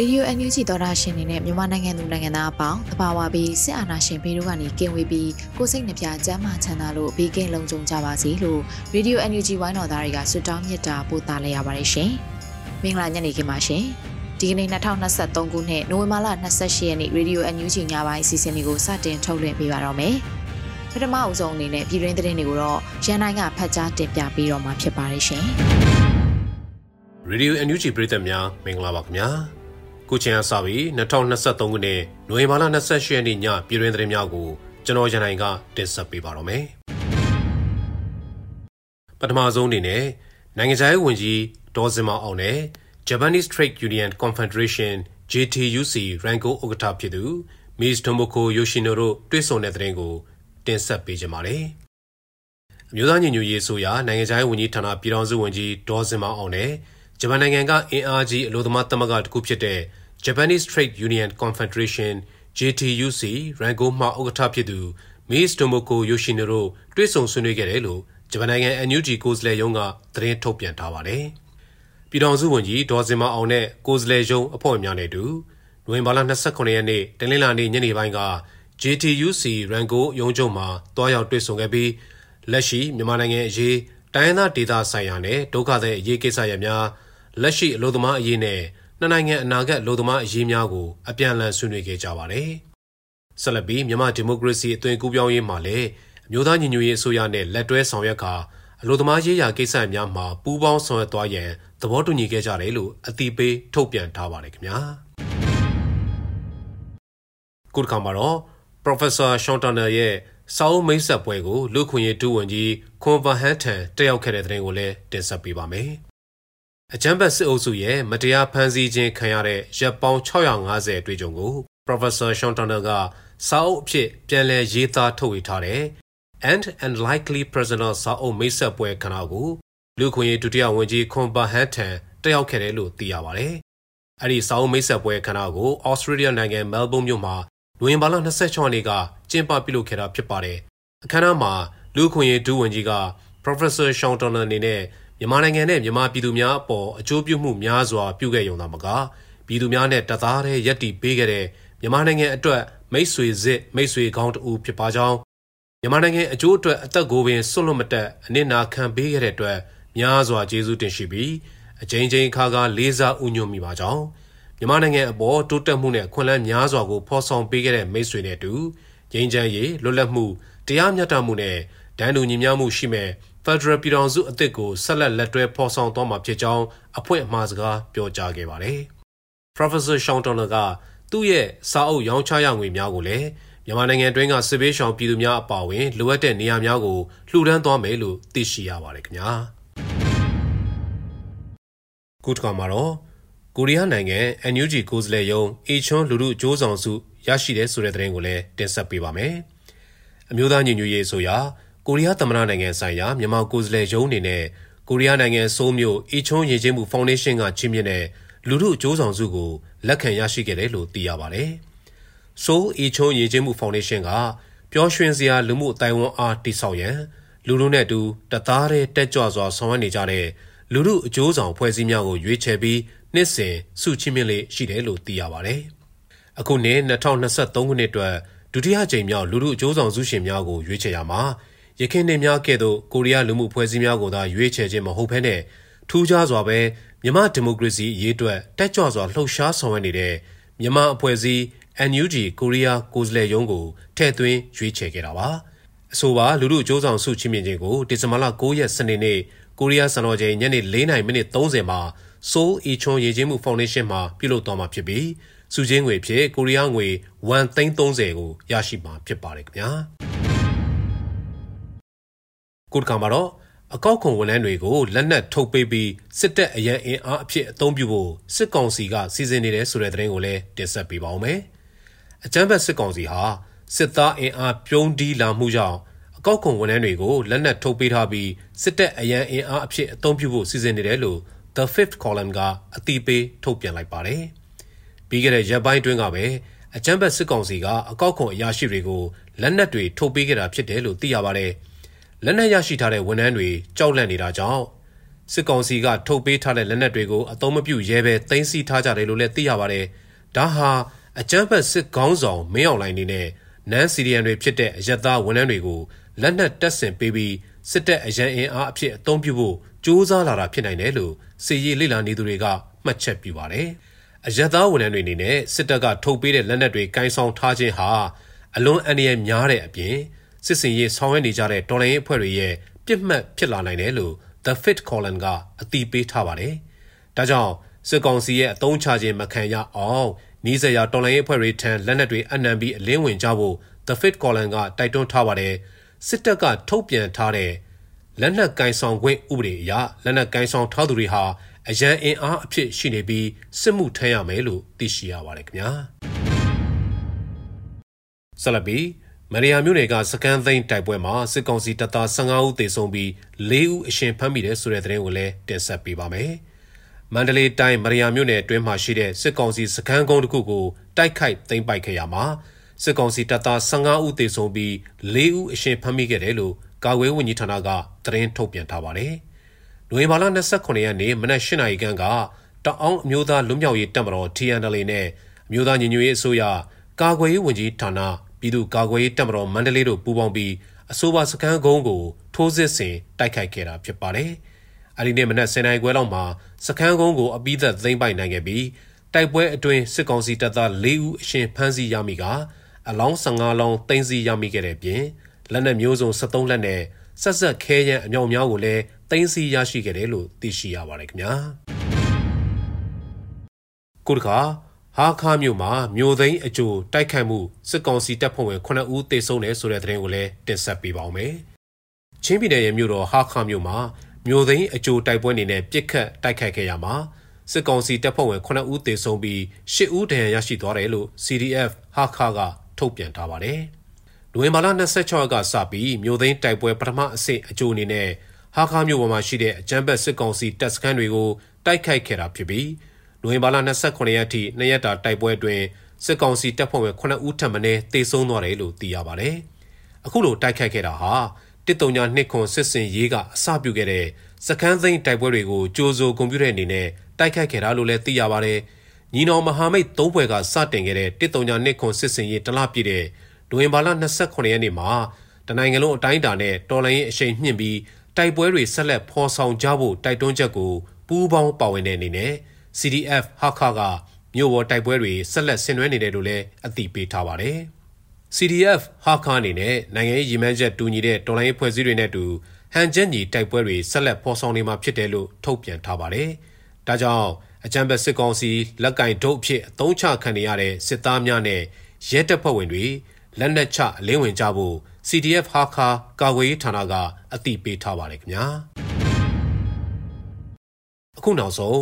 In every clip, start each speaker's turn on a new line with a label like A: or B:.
A: Radio NUG သောတာရှင်တွေနဲ့မြန်မာနိုင်ငံသူနိုင်ငံသားအပေါင်းတဘာဝပြီးစစ်အာဏာရှင်ဘေးတို့ကနေကင်ဝေးပြီးကိုစိတ်နှပြကျမ်းမာချမ်းသာလို့ဘေးကင်းလုံခြုံကြပါစေလို့ Radio NUG ဝိုင်းတော်သားတွေကဆုတောင်းမြတ်တာပို့သလိုက်ရပါတယ်ရှင်။မင်္ဂလာညနေခင်းပါရှင်။ဒီကနေ့2023ခုနှစ်နိုဝင်ဘာလ28ရက်နေ့ Radio NUG ညပိုင်းအစီအစဉ်လေးကိုစတင်ထုတ်လွှင့်ပေးပါတော့မယ်။ပထမအဦးဆုံးအနေနဲ့ပြည်တွင်းသတင်းတွေကိုတော့ရန်နိုင်ကဖတ်ကြားတင်ပြပေးတော့မှာဖြစ်ပါတယ်ရှင်။
B: Radio NUG ပြည်သက်များမင်္ဂလာပါခင်ဗျာ။ ခုချိန်အစပြီး2023ခုနှစ်နိုဝင်ဘာလ28ရက်နေ့ညပြည်တွင်သတင်းများကိုကျွန်တော်ရန်နိုင်ကတင်ဆက်ပေးပါတော့မယ်။ပထမဆုံးအနေနဲ့နိုင်ငံခြားရေးဝန်ကြီးဒေါ်စင်မအောင်နဲ့ Japanese Trade Union Confederation JTUC ရန်ကုန်ဥက္ကဋ္ဌဖြစ်သူ Ms. Tomoko Yoshinobu တွေ့ဆုံတဲ့သတင်းကိုတင်ဆက်ပေးကြပါမယ်။အမျိုးသားညီညွတ်ရေးဆိုရာနိုင်ငံခြားရေးဝန်ကြီးဌာနပြည်ထောင်စုဝန်ကြီးဒေါ်စင်မအောင်နဲ့ဂျပန်နိုင်ငံကအင်အားကြီးအလို့သမားသမဂ္ဂတစ်ခုဖြစ်တဲ့ Japanese Trade Union Confederation JTUC ရန်ကုန်မှဥက္ကဋ္ဌဖြစ်သူ Ms. Tomoko Yoshinobu တွေ့ဆုံဆွေးနွေးခဲ့တယ်လို့ဂျပန်နိုင်ငံ NUG ကိုယ်စားလှယ်ရုံးကသတင်းထုတ်ပြန်ထားပါတယ်။ပြည်ထောင်စုဝန်ကြီးဒေါ်စင်မအောင်နဲ့ကိုယ်စားလှယ်ရုံးအဖွဲ့များနဲ့တူနိုဝင်ဘာလ29ရက်နေ့တနင်္လာနေ့ညနေပိုင်းက JTUC ရန်ကုန်ရုံးချုပ်မှာတွားရောက်တွေ့ဆုံခဲ့ပြီးလက်ရှိမြန်မာနိုင်ငံအရေးတိုင်းဒေသဒေသဆိုင်ရာနဲ့ဒုက္ခသည်အရေးကိစ္စရပ်များလက်ရှိအလို့သမားအရေးနဲ့ နှစ်နိုင်ငံအနာဂတ်လူသမားအရေးများကိုအပြန်အလှန်ဆွေးနွေးခဲ့ကြပါတယ်။ဆက်လက်ပြီးမြန်မာဒီမိုကရေစီအသွင်ကူးပြောင်းရေးမှာလည်းအမျိုးသားညီညွတ်ရေးအစိုးရနဲ့လက်တွဲဆောင်ရွက်ကာအလို့သမားရေးရာကိစ္စများမှာပူးပေါင်းဆောင်ရွက်သွားရန်သဘောတူညီခဲ့ကြတယ်လို့အတိပေးထုတ်ပြန်ထားပါတယ်ခင်ဗျာ။ကုတ်ကံမှာတော့ Professor Sean Turner ရဲ့စာအုပ်မိတ်ဆက်ပွဲကိုလူခွင့်ရေးဒုဝန်ကြီးခွန်ဗဟန်ထံတက်ရောက်ခဲ့တဲ့တဲ့ရင်ကိုလည်းတင်ဆက်ပေးပါမယ်။ အကြမ်းဖက်စစ်အုပ်စုရဲ့မတရားဖမ်းဆီးခြင်းခံရတဲ့ရပ်ပေါင်း650အတွေ့အကြုံကို Professor Sean Turner ကစာအုပ်အဖြစ်ပြန်လည်ရေးသားထုတ်ဝေထားတဲ့ and and likely prisoner စာအုပ်မိတ်ဆက်ပွဲခဏကိုလူခွင့်ရေးဒုတိယဝန်ကြီးခွန်ဘာဟန်ထံတက်ရောက်ခဲ့တယ်လို့သိရပါတယ်။အဲ့ဒီစာအုပ်မိတ်ဆက်ပွဲခဏကို Australia နိုင်ငံမဲလ်ဘုန်းမြို့မှာနိုဝင်ဘာလ26ရက်နေ့ကကျင်းပပြုလုပ်ခဲ့တာဖြစ်ပါတယ်။အခမ်းအနားမှာလူခွင့်ရေးဒုဝန်ကြီးက Professor Sean Turner အနေနဲ့ မြန်မာနိုင်ငံနဲ့မြန်မာပြည်သူများအပေါ်အကျိုးပြုမှုများစွာပြုခဲ့ရုံသာမကပြည်သူများနဲ့တသားတည်းရက်တီပေးခဲ့တဲ့မြန်မာနိုင်ငံအတွက်မိတ်ဆွေစစ်မိတ်ဆွေကောင်းတူဖြစ်ပါကြောင်းမြန်မာနိုင်ငံအကျိုးအတွက်အသက်ကိုပင်စွန့်လွတ်မတက်အနစ်နာခံပေးခဲ့တဲ့အတွက်များစွာကျေးဇူးတင်ရှိပြီးအချိန်ချင်းခါခါလေးစားဥညွတ်မိပါကြောင်းမြန်မာနိုင်ငံအပေါ်တိုးတက်မှုနဲ့ခွင့်လန်းများစွာကိုဖော်ဆောင်ပေးခဲ့တဲ့မိတ်ဆွေနဲ့တူငြိမ်းချမ်းရေးလွတ်လပ်မှုတရားမျှတမှုနဲ့ဒဏ်တူညီမျှမှုရှိမဲ့ ဖက်ဒရယ်ပြည်ထောင်စုအသစ်ကိုဆက်လက်လက်တွဲဖော်ဆောင်သွားမှာဖြစ်ကြောင်းအဖွင့်အမှားစကားပြောကြားခဲ့ပါတယ်။ Professor Sean Turner ကသူ့ရဲ့စာအုပ်ရောင်းချရငွေများကိုလည်းမြန်မာနိုင်ငံတွင်းကစစ်ဘေးရှောင်ပြည်သူများအပါအဝင်လိုအပ်တဲ့နေရာများကိုလှူဒန်းသွားမယ်လို့သိရှိရပါတယ်ခင်ဗျာ။ကုတကမှာတော့ကိုရီးယားနိုင်ငံ NUG ကိုယ်စားလှယ်ရုံးအေချွန်းလူလူစ조사စုရရှိတဲ့ဆိုတဲ့သတင်းကိုလည်းတင်ဆက်ပေးပါမယ်။အမျိုးသားညီညွတ်ရေးဆိုရာ ကိုရီးယားသမ္မတနိုင်ငံဆိုင်ရာမြန်မာကိုယ်စားလှယ်ရုံးအနေနဲ့ကိုရီးယားနိုင်ငံဆိုးမြို့အီချွန်းရည်ချင်းမှုဖောင်ဒေးရှင်းကချီးမြှင့်တဲ့လူထုအကျိုးဆောင်စုကိုလက်ခံရရှိခဲ့တယ်လို့သိရပါတယ်။ဆိုးအီချွန်းရည်ချင်းမှုဖောင်ဒေးရှင်းကပျော်ရွှင်စရာလူမှုအတိုင်းဝန်အားတိဆောက်ရန်လူလူနဲ့တူတသားတည်းတက်ကြွစွာဆောင်ရွက်နေကြတဲ့လူထုအကျိုးဆောင်ဖွဲ့စည်းများကိုရွေးချယ်ပြီးနှစ်စဉ်စုချီးမြှင့်လေးရှိတယ်လို့သိရပါတယ်။အခုနှစ်2023ခုနှစ်အတွက်ဒုတိယကြိမ်မြောက်လူထုအကျိုးဆောင်စုရှင်များကိုရွေးချယ်ရမှာ ရခိုင်နေများကဲ့သို့ကိုရီးယားလူမှုဖွဲ့စည်းများကိုသာရွေးချယ်ခြင်းမဟုတ်ဘဲနဲ့ထူးခြားစွာပဲမြန်မာဒီမိုကရေစီအရေးအတွက်တက်ကြွစွာလှုပ်ရှားဆောင်ရွက်နေတဲ့မြန်မာအဖွဲ့အစည်း NUG ကိုရီးယားကိုယ်စားလှယ်ရုံးကိုထည့်သွင်းရွေးချယ်ခဲ့တာပါအဆိုပါလူလူအကျိုးဆောင်စုချင်းမြင့်ခြင်းကိုဒီဇင်ဘာလ9ရက်စနေနေ့ကိုရီးယားစံတော်ချိန်ညနေ4:00မိနစ်30မှာ Seoul Ichon ရေချင်းမှုဖောင်ဒေးရှင်းမှာပြုလုပ်သွားမှာဖြစ်ပြီးစုချင်းငွေဖြစ်ကိုရီးယားငွေ1.30ကိုရရှိမှာဖြစ်ပါတယ်ခင်ဗျာ ကိုတကမှာတော့အကောက်ခွန်ဝန်ထမ်းတွေကိုလက်နက်ထုတ်ပေးပြီးစစ်တပ်အရန်အင်အားအဖြစ်အသုံးပြုဖို့စစ်ကောင်စီကစီစဉ်နေတယ်ဆိုတဲ့သတင်းကိုလည်းတင်ဆက်ပေးပါဦးမယ်။အကြမ်းဖက်စစ်ကောင်စီဟာစစ်သားအင်အားပြုံးတီးလာမှုကြောင့်အကောက်ခွန်ဝန်ထမ်းတွေကိုလက်နက်ထုတ်ပေးထားပြီးစစ်တပ်အရန်အင်အားအဖြစ်အသုံးပြုဖို့စီစဉ်နေတယ်လို့ The Fifth Column ကအတိပေးထုတ်ပြန်လိုက်ပါတယ်။ပြီးခဲ့တဲ့ရက်ပိုင်းတွင်းကပဲအကြမ်းဖက်စစ်ကောင်စီကအကောက်ခွန်အရာရှိတွေကိုလက်နက်တွေထုတ်ပေးခဲ့တာဖြစ်တယ်လို့သိရပါတယ်။ လက်နက်ရရှိထားတဲ့ဝန်ထမ်းတွေကြောက်လန့်နေတာကြောင့်စစ်ကောင်စီကထုတ်ပေးထားတဲ့လက်နက်တွေကိုအသုံးမပြုရဲပဲတင်စီထားကြတယ်လို့လည်းသိရပါတယ်။ဒါဟာအကြမ်းဖက်စစ်ကောင်းဆောင်မင်းအောင်လှိုင်နေနဲ့နန်းစီရီယန်တွေဖြစ်တဲ့အယက်သားဝန်ထမ်းတွေကိုလက်နက်တပ်ဆင်ပေးပြီးစစ်တပ်အရန်အင်အားအဖြစ်အသုံးပြုဖို့ကြိုးစားလာတာဖြစ်နိုင်တယ်လို့စီရီလိလာနေသူတွေကမှတ်ချက်ပြုပါတယ်။အယက်သားဝန်ထမ်းတွေအနေနဲ့စစ်တပ်ကထုတ်ပေးတဲ့လက်နက်တွေကင်ဆောင်ထားခြင်းဟာအလွန်အန္တရာယ်များတဲ့အပြင် စစ်စင်ရေးဆောင်ရွက်နေကြတဲ့တော်လှန်ရေးအဖွဲ့တွေရဲ့ပြစ်မှတ်ဖြစ်လာနိုင်တယ်လို့ The Fit Column ကအတိပေးထားပါတယ်။ဒါကြောင့်စစ်ကောင်စီရဲ့အသုံးချခြင်းမခံရအောင်နီးစရာတော်လှန်ရေးအဖွဲ့တွေထံလက်နက်တွေအနှံပြီးအလင်းဝင်ကြဖို့ The Fit Column ကတိုက်တွန်းထားပါတယ်။စစ်တပ်ကထုတ်ပြန်ထားတဲ့လက်နက်ကင်ဆောင်ခွင့်ဥပဒေအရလက်နက်ကင်ဆောင်ထားသူတွေဟာအရန်အင်အားအဖြစ်ရှိနေပြီးစစ်မှုထမ်းရမယ်လို့သိရှိရပါတယ်ခင်ဗျာ။ဆလဘီ မရိယာမြို့နယ်ကစကန်သိန်းတိုက်ပွဲမှာစစ်ကောင်စီတပ်သား15ဦးသေဆုံးပြီး4ဦးအရှင်ဖမ်းမိတယ်ဆိုတဲ့သတင်းကိုလည်းတင်ဆက်ပေးပါမယ်။မန္တလေးတိုင်းမရိယာမြို့နယ်အတွင်းမှာရှိတဲ့စစ်ကောင်စီစခန်းကုန်းတစ်ခုကိုတိုက်ခိုက်သိမ်းပိုက်ခဲ့ရမှာစစ်ကောင်စီတပ်သား15ဦးသေဆုံးပြီး4ဦးအရှင်ဖမ်းမိခဲ့တယ်လို့ကာကွယ်ဝန်ကြီးဌာနကသတင်းထုတ်ပြန်ထားပါတယ်။နိုဝင်ဘာလ29ရက်နေ့မနက်၈နာရီခန့်ကတအောင်းအမျိုးသားလွတ်မြောက်ရေးတပ်မတော် TNL နဲ့အမျိုးသားညီညွတ်ရေးအစိုးရကာကွယ်ရေးဝန်ကြီးဌာန ပြည်သူ့ကာကွယ်ရေးတပ်မတော်မန္တလေးတို့ပူးပေါင်းပြီးအဆိုပါစခန်းကုန်းကိုထိုးစစ်ဆင်တိုက်ခိုက်ခဲ့တာဖြစ်ပါတယ်။အဲဒီနေ့မနက်10:00နာရီခွဲလောက်မှာစခန်းကုန်းကိုအပိသက်သိမ်းပိုက်နိုင်ခဲ့ပြီးတိုက်ပွဲအတွင်းစစ်ကောင်စီတပ်သား၄ဦးအရှင်ဖမ်းဆီးရမိကအလောင်း15လောင်းတင်စီရမိခဲ့တဲ့ပြင်လက်နက်မျိုးစုံ73လက်နဲ့ဆက်ဆက်ခဲရန်အမြောက်များကိုလည်းတင်စီရရှိခဲ့တယ်လို့သိရှိရပါတယ်ခင်ဗျာ။ကိုတခါ ဟာခါမြို့မှာမြို့သိမ်းအကျိုးတိုက်ခိုက်မှုစစ်ကောင်စီတပ်ဖွဲ့ဝင်9ဦးသေဆုံးတယ်ဆိုတဲ့သတင်းကိုလည်းတင်ဆက်ပေးပါောင်းမယ်။ချင်းပြည်နယ်ရဲ့မြို့တော်ဟာခါမြို့မှာမြို့သိမ်းအကျိုးတိုက်ပွဲနေနဲ့ပြစ်ခတ်တိုက်ခိုက်ခဲ့ရမှာစစ်ကောင်စီတပ်ဖွဲ့ဝင်9ဦးသေဆုံးပြီး10ဦးဒဏ်ရာရရှိသွားတယ်လို့ CDF ဟာခါကထုတ်ပြန်ထားပါတယ်။နိုဝင်ဘာလ26ရက်ကစပြီးမြို့သိမ်းတိုက်ပွဲပထမအဆင့်အကျိုးအနေနဲ့ဟာခါမြို့ပေါ်မှာရှိတဲ့အကြမ်းဖက်စစ်ကောင်စီတပ်စခန်းတွေကိုတိုက်ခိုက်ခဲ့တာဖြစ်ပြီး နိုဝင်ဘာလ29ရက်ထိနှစ်ရက်တာတိုက်ပွဲအတွင်းစစ်ကောင်စီတပ်ဖွဲ့ဝင်9ဦးထပ်မံတေဆုံးသွားတယ်လို့သိရပါတယ်။အခုလိုတိုက်ခိုက်ခဲ့တာဟာတစ်တုံညာနှစ်ခွန်စစ်စင်ရေးကအစပြုခဲ့တဲ့စကန်းသိန်းတိုက်ပွဲတွေကိုကြိုးစိုးကွန်ပျူတာအနေနဲ့တိုက်ခိုက်ခဲ့တာလို့လည်းသိရပါတယ်။ညီနောင်မဟာမိတ်သုံးဘွယ်ကစတင်ခဲ့တဲ့တစ်တုံညာနှစ်ခွန်စစ်စင်ရေးတလပြည့်တဲ့နိုဝင်ဘာလ29ရက်နေ့မှာတနိုင်ငံလုံးအတိုင်းအတာနဲ့တော်လိုင်းရင်အရှိန်မြင့်ပြီးတိုက်ပွဲတွေဆက်လက်ဖော်ဆောင်ကြဖို့တိုက်တွန်းချက်ကိုပူးပေါင်းပါဝင်တဲ့အနေနဲ့ CDF ဟာခါကမြို့ပေါ်တိုက်ပွဲတွေဆက်လက်ဆင်နွှဲနေတယ်လို့လည်းအသိပေးထားပါတယ်။ CDF ဟာခါအနေနဲ့နိုင်ငံရေးရည်မှန်းချက်တူညီတဲ့တော်လိုင်းဖွဲ့စည်းတွေနဲ့တူဟန်ချက်ညီတိုက်ပွဲတွေဆက်လက်ဖော်ဆောင်နေမှာဖြစ်တယ်လို့ထုတ်ပြန်ထားပါတယ်။ဒါကြောင့်အကြံဘက်စစ်ကောင်စီလက်ကင်ဒုတ်အဖြစ်အသုံးချခံနေရတဲ့စစ်သားများနဲ့ရဲတပ်ဖွဲ့ဝင်တွေလက်နက်ချအလင်းဝင်ကြဖို့ CDF ဟာခါကာကွယ်ရေးဌာနကအသိပေးထားပါတယ်ခင်ဗျာအခုနောက်ဆုံး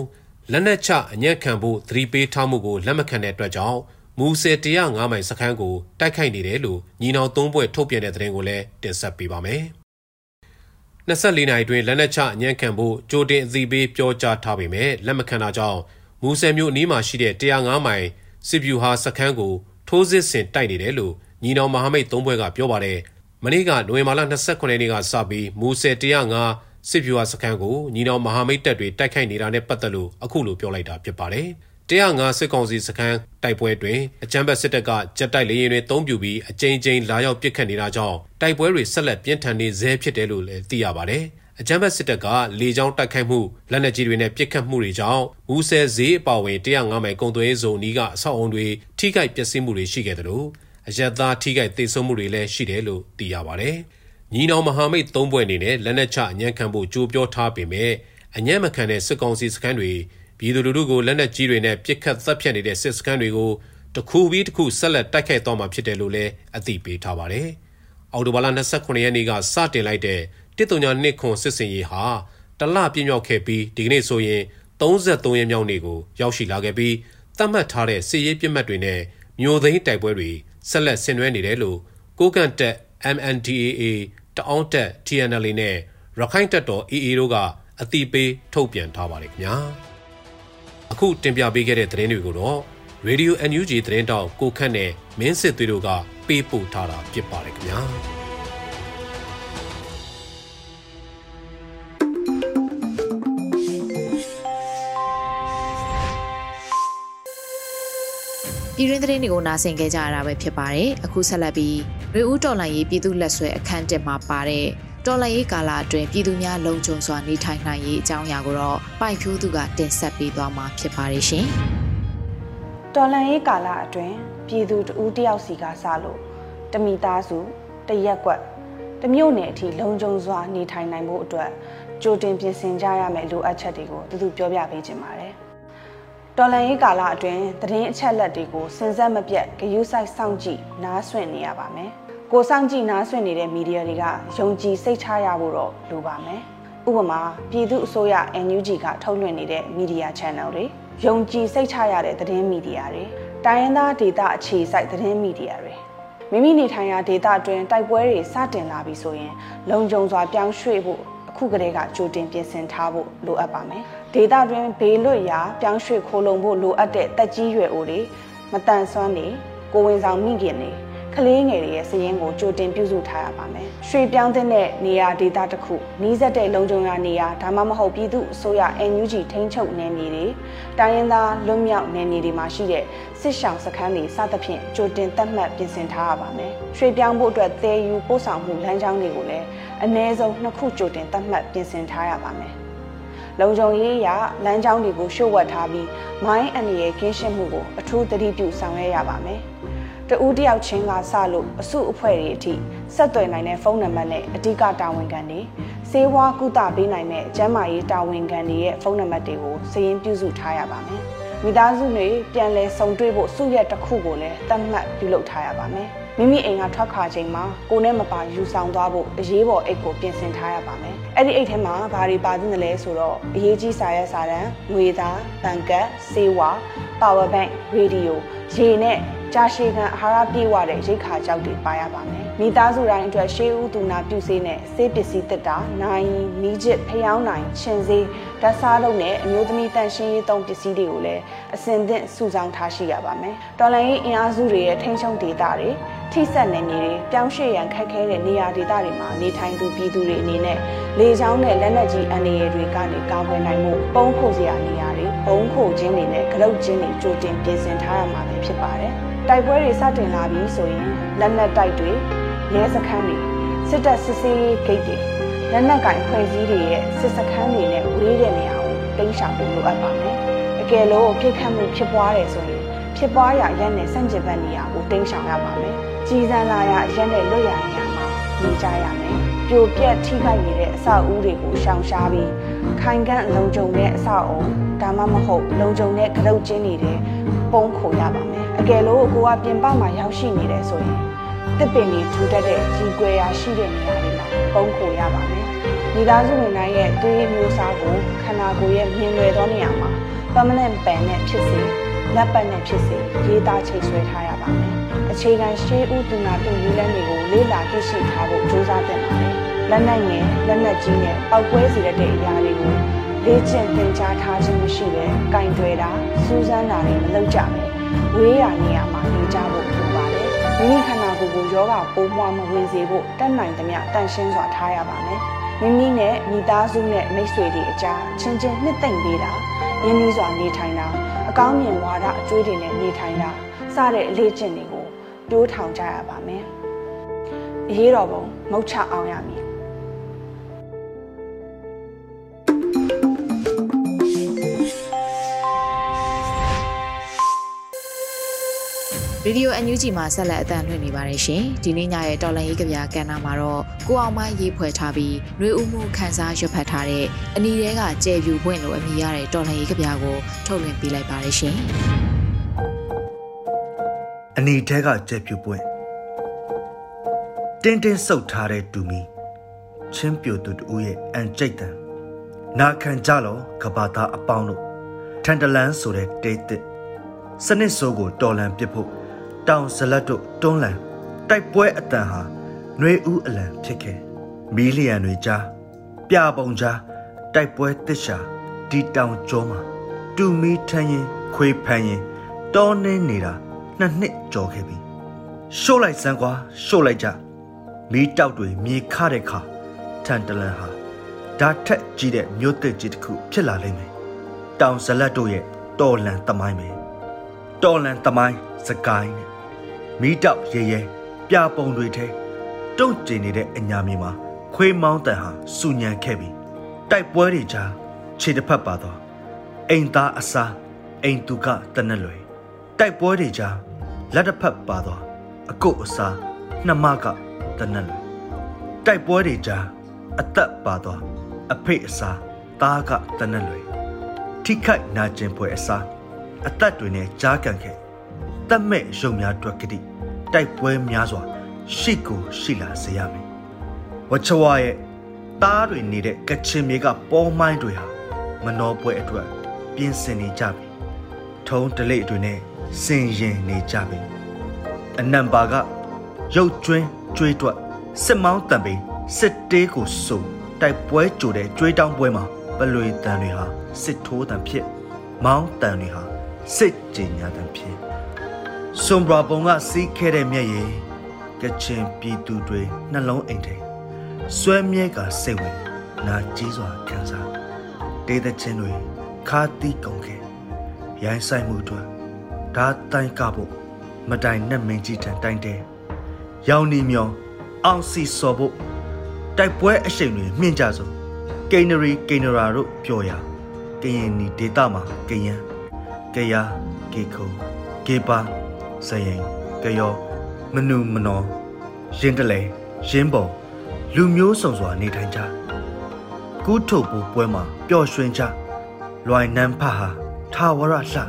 B: လက်နက်ချအညက်ခံဖို့သတိပေးထားမှုကိုလက်မခံတဲ့အတွက်ကြောင့်မူဆယ်105မိုင်စခန်းကိုတိုက်ခိုက်နေတယ်လို့ညီနောင်သုံးဘွဲ့ထုတ်ပြန်တဲ့သတင်းကိုလည်းတင်ဆက်ပေးပါမယ်။24နိုင်အတွင်းလက်နက်ချအညံ့ခံဖို့ကြိုတင်အသိပေးပြောကြားထားပေမဲ့လက်မခံတာကြောင့်မူဆယ်မြို့အနီးမှာရှိတဲ့105မိုင်စစ်ဗျူဟာစခန်းကိုထိုးစစ်ဆင်တိုက်နေတယ်လို့ညီနောင်မဟာမိတ်သုံးဘွဲ့ကပြောပါတယ်။မနေ့ကနိုဝင်ဘာလ29ရက်နေ့ကစပြီးမူဆယ်105 စစ်ဗျူဟာစခန်းကိုညီနောင်မဟာမိတ်တပ်တွေတိုက်ခိုက်နေတာနဲ့ပတ်သက်လို့အခုလိုပြောလိုက်တာဖြစ်ပါတယ်။105စစ်ကောင်စီစခန်းတိုက်ပွဲတွင်အကြမ်းဖက်စစ်တပ်ကဂျက်တိုက်လေယာဉ်တွေတုံးပြူပြီးအကြိမ်ကြိမ်လာရောက်ပစ်ခတ်နေတာကြောင့်တိုက်ပွဲတွေဆက်လက်ပြင်းထန်နေဆဲဖြစ်တယ်လို့လည်းသိရပါတယ်။အကြမ်းဖက်စစ်တပ်ကလေကြောင်းတိုက်ခိုက်မှုလက်နက်ကြီးတွေနဲ့ပစ်ခတ်မှုတွေကြောင့်မူဆယ်ဈေးအပါအဝင်105မိုင်ကုန်သွယ်ရေးဇုံနီးကအဆောက်အုံတွေထိခိုက်ပျက်စီးမှုတွေရှိခဲ့တယ်လို့အရက်သားထိခိုက်ဒေဆုံးမှုတွေလည်းရှိတယ်လို့သိရပါတယ်။ ညီနောင်မဟာမိတ်သုံးဘွဲ့အနေနဲ့လက်နက်ချအညံ့ခံဖို့ကြိုးပြောထားပေမဲ့အညံ့မခံတဲ့စစ်ကောင်စီစခန်းတွေပြည်သူလူထုကိုလက်နက်ကြီးတွေနဲ့ပစ်ခတ်တပ်ဖြတ်နေတဲ့စစ်စခန်းတွေကိုတစ်ခုပြီးတစ်ခုဆက်လက်တိုက်ခိုက်သွားမှာဖြစ်တယ်လို့လည်းအသိပေးထားပါတယ်။အော်တိုဘာလ29ရက်နေ့ကစတင်လိုက်တဲ့139ခွန်စစ်စင်ရေးဟာတလပြည့်မြောက်ခဲ့ပြီးဒီကနေ့ဆိုရင်33ရက်မြောက်နေ့ကိုရောက်ရှိလာခဲ့ပြီးသတ်မှတ်ထားတဲ့စစ်ရေးပြစ်မှတ်တွေနဲ့မျိုးသိန်းတိုက်ပွဲတွေဆက်လက်ဆင်နွှဲနေတယ်လို့ကိုကန့်တက် MNDAA တအောင်းတက် TNL နဲ့ရခိုင်တပ်တော် AA တို့ကအတိပေးထုတ်ပြန်ထားပါတယ်ခင်ဗျာအခုတင်ပြပေးခဲ့တဲ့သတင်းတွေကိုတော့ Radio NUG သတင်းတောက်ကိုခန့်နဲ့မင်းစစ်သွေးတို့ကပေးပို့ထားတာဖြစ်ပါတယ်ခင်ဗျာ
A: ပြည်ရင်းသတင်းတွေကိုနားဆင်ကြကြရတာပဲဖြစ်ပါတယ်အခုဆက်လက်ပြီးရေဦးတော်လိုင်းရေးပြည်သူလက်ဆွဲအခန်းတက်မှာပါတဲ့တော်လိုင်းရေးကာလအတွင်းပြည်သူများလုံခြုံစွာနေထိုင်နိုင်ရေးအကြောင်းအရာကိုတော့ပိုက်ဖြိုးသူကတင်ဆက်ပေးသွားမှာဖြစ်ပါတယ်ရှင်
C: တော်လိုင်းရေးကာလအတွင်းပြည်သူတဦးတယောက်စီကစလို့တမိသားစုတရက်ကွက်တမျိုးနယ်အထိလုံခြုံစွာနေထိုင်နိုင်ဖို့အတွက်ကြိုတင်ပြင်ဆင်ကြရမယ့်လိုအပ်ချက်တွေကိုသူသူပြောပြပေးခြင်းပါတယ် တော်လန်ရေးကာလအတွင်းသတင်းအချက်လက်တွေကိုစဉ်ဆက်မပြတ်ဂရုစိုက်စောင့်ကြည့်နားဆွင့်နေရပါမယ်။ကိုစောင့်ကြည့်နားဆွင့်နေတဲ့မီဒီယာတွေကယုံကြည်စိတ်ချရဖို့တော့လိုပါမယ်။ဥပမာပြည်သူအစိုးရ NUG ကထုတ်လွှင့်နေတဲ့မီဒီယာ channel တွေယုံကြည်စိတ်ချရတဲ့သတင်းမီဒီယာတွေတိုင်းရင်းသားဒေသအခြေစိုက်သတင်းမီဒီယာတွေမိမိနေထိုင်ရာဒေသအတွင်းတိုက်ပွဲတွေစတင်လာပြီဆိုရင် လုံခြုံစွာပြောင်းရွှေ့ဖို့အခုကတည်းကကြိုတင်ပြင်ဆင်ထားဖို့လိုအပ်ပါမယ်။ ဒေတာတွင်ဘေးလွတ်ရာပြောင်းရွှေ့ခိုးလုံဖို့လိုအပ်တဲ့တက်ကြီးရွယ်အိုတွေမတန်ဆွမ်းတွေကိုဝင်ဆောင်မိခင်တွေကလေးငယ်တွေရဲ့စည်ရင်းကိုကြိုတင်ပြုစုထားရပါမယ်။ရွှေပြောင်းတဲ့နေရာဒေတာတစ်ခုနီးစပ်တဲ့လုံခြုံရာနေရာဒါမှမဟုတ်ပြည်သူအစိုးရ NUG ထိန်းချုပ်နယ်မြေတွေတိုင်းရင်းသားလွတ်မြောက်နယ်မြေတွေမှာရှိတဲ့စစ်ရှောင်စခန်းတွေစသဖြင့်ကြိုတင်သတ်မှတ်ပြင်ဆင်ထားရပါမယ်။ရွှေပြောင်းဖို့အတွက်သယ်ယူပို့ဆောင်မှုလမ်းကြောင်းတွေကိုလည်းအနည်းဆုံးနှစ်ခုကြိုတင်သတ်မှတ်ပြင်ဆင်ထားရပါမယ်။ လုံခြုံရေးအရလမ်းကြောင်းတွေကိုရှုပ်ဝက်ထားပြီးမိုင်းအန္တရာယ်ကင်းရှင်းမှုကိုအထူးသတိပြုဆောင်ရွက်ရပါမယ်။တဦးတယောက်ချင်းကစလို့အစုအဖွဲ့တွေအထိဆက်သွယ်နိုင်တဲ့ဖုန်းနံပါတ်နဲ့အဓိကတာဝန်ခံတွေစေဝါကုသပေးနိုင်တဲ့ကျန်းမာရေးတာဝန်ခံတွေရဲ့ဖုန်းနံပါတ်တွေကိုစာရင်းပြုစုထားရပါမယ်။မိသားစုတွေပြန်လည်ဆုံတွေ့ဖို့စုရက်တစ်ခုကိုလည်းတတ်မှတ်ပြုလုပ်ထားရပါမယ် မိမိအိမ်ကထွက်ခွာချိန်မှာကိုနဲ့မပါယူဆောင်သွားဖို့အရေးပေါ်အိတ်ကိုပြင်ဆင်ထားရပါမယ်အဲ့ဒီအိတ်ထဲမှာဘာတွေပါသင့်တယ်လဲဆိုတော့အရေးကြီးစာရွက်စာတမ်းငွေသားတန်ကတ်စေဝါ power bank radio ရေနဲ့ ကြာရှည်ခံအာဟာရပြည့်ဝတဲ့ရိတ်ခါကြောက်တွေပါရပါမယ်။မိသားစုတိုင်းအတွက်ရှေးဦးသူနာပြုစေးနဲ့ဆေးပစ္စည်းတက်တာ၊နိုင်မီးချစ်ဖျောင်းနိုင်ရှင်စေးဓာတ်စားလုံးနဲ့အမျိုးသမီးတန်ရှင်းရေးသုံးပစ္စည်းတွေကိုလည်းအစဉ်သင့်စုဆောင်းထားရှိရပါမယ်။တော်လိုင်းရေးအင်အားစုတွေရဲ့ထိန်းချုပ်ဒေသတွေထိစက်နယ်မြေတွေပြောင်းရွှေ့ရန်ခက်ခဲတဲ့နေရာဒေသတွေမှာနေထိုင်သူပြည်သူတွေအနေနဲ့လေချောင်းနဲ့လက်နက်ကြီးအန္တရာယ်တွေကနေကာကွယ်နိုင်မှုပုံခိုစရာနေရာတွေဘုံခိုခြင်းတွေနဲ့ကလုတ်ခြင်းတွေကြိုတင်ပြင်ဆင်ထားရမှာဖြစ်ပါတယ်။ တိုက်ပွဲတွေစတင်လာပြီဆိုရင်လက်နက်တိုက်တွေရဲစခန်းတွေစစ်တပ်စစ်ဆေးရေးဂိတ်တွေလက်နက်ကင်ဖွဲ့စည်းတွေရဲ့စစ်စခန်းတွေနဲ့ဝေးတဲ့နေရာကိုတင်းရှောင်ဖို့လိုအပ်ပါမယ်။အကယ်လို့ပြစ်ခတ်မှုဖြစ်ပွားတယ်ဆိုရင်ဖြစ်ပွားရာရက်နဲ့စန့်ကျင်ဘက်နေရာကိုတင်းရှောင်ရပါမယ်။ကြီးစံလာရာရက်နဲ့လွတ်ရာနေရာမှာနေကြရမယ်။ပြိုပြက်ထိခိုက်နေတဲ့အဆောက်အဦတွေကိုရှောင်ရှားပြီးခိုင်ခန့်လုံခြုံတဲ့အဆောက်အဦဒါမှမဟုတ်လုံခြုံတဲ့ကလုတ်ကျင်းနေတဲ့ပုံခိုရပါမယ် အကယ်လို့ကိုကပြင်ပမှာရောက်ရှိနေတယ်ဆိုရင်တစ်ပင်ကြီးထူတတ်တဲ့ကြီးကွယ်ရာရှိတဲ့နေရာတွေမှာပုံခိုရပါမယ်မိသားစုဝင်တိုင်းရဲ့သွေးမျိုးစားကိုခန္ဓာကိုယ်ရဲ့မြင်လွယ်သောနေရာမှာ permanent pen နဲ့ဖြစ်စေလက်ပတ်နဲ့ဖြစ်စေရေးသားချိတ်ဆွဲထားရပါမယ်အခြေခံရှေးဥတနာတူနည်းလမ်းတွေကိုလေ့လာသိရှိထားဖို့ကြိုးစားသင့်ပါတယ်လက်နက်ငယ်လက်နက်ကြီးနဲ့ပောက်ကွဲစေတဲ့အရာတွေကို လေ့ကျင့်သင်ကြားထားခြင်းမရှိဘဲကင်တွယ်တာစူးစမ်းတာတွေမလုပ်ကြပဲဝေးရာနေရာမှာနေကြဖို့လိုပါတယ်မိမိခန္ဓာကိုယ်ကိုယောဂပိုးမွှားမဝင်စေဖို့တတ်နိုင်သမျှတန်ရှင်းစွာထားရပါမယ်မိမိနဲ့မိသားစုနဲ့မိတ်ဆွေတွေအကြားချင်းချင်းနှစ်သိမ့်ပေးတာရင်းနှီးစွာနေထိုင်တာအကောင်းမြင်ဝါဒအကျွေးတွေနဲ့နေထိုင်တာစတဲ့အလေးကျင့်တွေကိုတိုးထောင်ကြရပါမယ်အရေးတော်ပုံမုတ်ချအောင်ရမည်
A: ရေဒီယိုအန်ယူဂျီမှာဆက်လက်အသံလွှင့်နေပါတယ်ရှင်ဒီနေ့ညရဲ့တော်လန်ရေးကဗျာကဏ္ဍမှာတော့ကိုအောင်မရေးဖွဲ့ထားပြီးနှွေဦးမှုခန်းစားရွတ်ဖတ်ထားတဲ့အနီတဲကကျဲပြူပွင့်လို့အမည်ရတဲ့တော်လန်ရေးကဗျာကိုထုတ်လွှင့်ပေးလိုက်ပါတယ်ရှင်
D: အနီတဲကကျဲပြူပွင့်တင်းတင်းဆုပ်ထားတဲ့တူမီချင်းပြိုသူတူရဲ့အန်ကြိတ်တန်နာခံကြလောကဘာသားအပေါင်းတို့ထန်တလန်ဆိုတဲ့တေးတစ်စနစ်ဆိုးကိုတော်လန်ပစ်ဖို့ တောင်ဇလက်တို့တွန်းလန်တိုက်ပွဲအတန်ဟာနှွေဦးအလံဖြစ်ခဲ့မီလီယံတွေကြားပြပုံကြားတိုက်ပွဲတစ်ရှာဒီတောင်ကျောမှာတူမီထန်းရင်ခွေဖန်ရင်တောနေနေတာနှစ်နှစ်ကြော်ခဲ့ပြီရှို့လိုက်စမ်းကွာရှို့လိုက်ကြမီးတောက်တွေမြေခတဲ့ခါထန်တလန်ဟာဒါထက်ကြီးတဲ့မြို့သစ်ကြီးတစ်ခုဖြစ်လာလိမ့်မယ်တောင်ဇလက်တို့ရဲ့တော်လန်တမိုင်းပဲတော်လန်တမိုင်းစကိုင်းနဲ့ မီးတောက်ရဲရဲပြပုံတွေထဲတုံ့ကျင်နေတဲ့အညာမြေမှာခွေးမောင်းတန်ဟာစူညံခဲ့ပြီးတိုက်ပွဲတွေကြားခြေတစ်ဖက်ပါတော့အိမ်သားအစားအိမ်သူကတနက်လွယ်တိုက်ပွဲတွေကြားလက်တစ်ဖက်ပါတော့အကုတ်အစားနှမကတနက်လွယ်တိုက်ပွဲတွေကြားအသက်ပါတော့အဖေအစားသားကတနက်လွယ်ထိခိုက်နာကျင်ပွဲအစားအသက်တွေနဲ့ကြားကန်ခဲ့ တတ်မဲ့ရုံများအတွက်ကတိတိုက်ပွဲများစွာရှိကိုရှိလာစေရမယ်ဝချဝရဲ့တားတွေနေတဲ့ကချင်မြေကပေါ်မိုင်းတွေဟာမနှောပွဲအတွက်ပြင်ဆင်နေကြပြီထုံးတလိတွေနဲ့စင်ရင်နေကြပြီအနံပါကရုတ်ကျွင်းကျွေးတွက်စစ်မောင်းတံပိစစ်တေးကိုစုံတိုက်ပွဲကြိုတဲ့ကျွေးတောင်းပွဲမှာပလွေတန်တွေဟာစစ်ထိုးတံဖြစ် မောင်းတန်တွေဟာစစ်ကြင်ညာတံဖြစ် စွန်ဘရာပုံကစီးခဲ့တဲ့မျက်ရည်ကချင်ပြည်သူတွေနှလုံးအိမ်ထိန်ဆွဲမြဲကစိတ်ဝင်နာကြီးစွာခံစားဒေသချင်းတွေခါတီးကုန်ခဲ့ရိုင်းဆိုင်မှုအတွက်ဓာတိုင်ကဖို့မတိုင်နဲ့မင်းကြီးထံတိုင်တယ်ရောင်နီမြောင်အောင်စီစော်ဖို့တိုက်ပွဲအရှိန်တွေမြင့်ကြဆုံးကိန်းနရီကိန်းနရာတို့ပြောရကရင်နီဒေတာမှာကယံကယာကေခုကေပါ စရင်ကယောမနုမနောရင်းတလဲရင်းပုံလူမျိုးစုံစွာနေထိုင်ကြကူးထုတ်ဖို့ပွဲမှာပျော်ရွှင်ကြလွိုင်နန်းဖဟာထာဝရလှ